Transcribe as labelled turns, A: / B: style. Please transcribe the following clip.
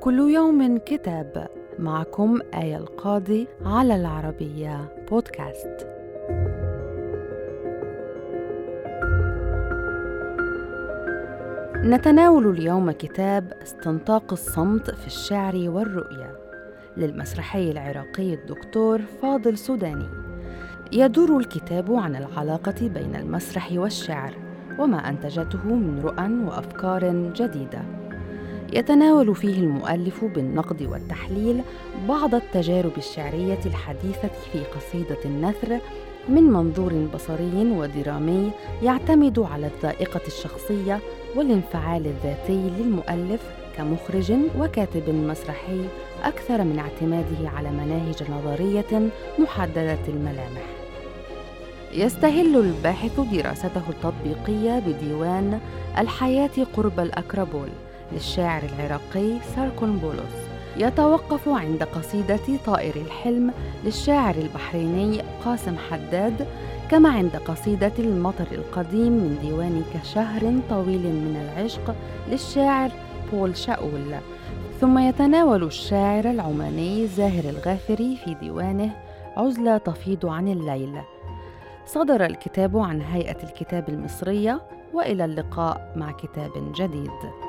A: كل يوم كتاب معكم آية القاضي على العربية بودكاست. نتناول اليوم كتاب استنطاق الصمت في الشعر والرؤية للمسرحي العراقي الدكتور فاضل سوداني. يدور الكتاب عن العلاقة بين المسرح والشعر وما أنتجته من رؤى وأفكار جديدة. يتناول فيه المؤلف بالنقد والتحليل بعض التجارب الشعرية الحديثة في قصيدة النثر من منظور بصري ودرامي يعتمد على الذائقة الشخصية والانفعال الذاتي للمؤلف كمخرج وكاتب مسرحي أكثر من اعتماده على مناهج نظرية محددة الملامح. يستهل الباحث دراسته التطبيقية بديوان الحياة قرب الأكربول للشاعر العراقي ساركون بولوس يتوقف عند قصيدة طائر الحلم للشاعر البحريني قاسم حداد كما عند قصيدة المطر القديم من ديوان كشهر طويل من العشق للشاعر بول شاول. ثم يتناول الشاعر العماني زاهر الغافري في ديوانه عزلة تفيض عن الليل. صدر الكتاب عن هيئة الكتاب المصرية وإلى اللقاء مع كتاب جديد.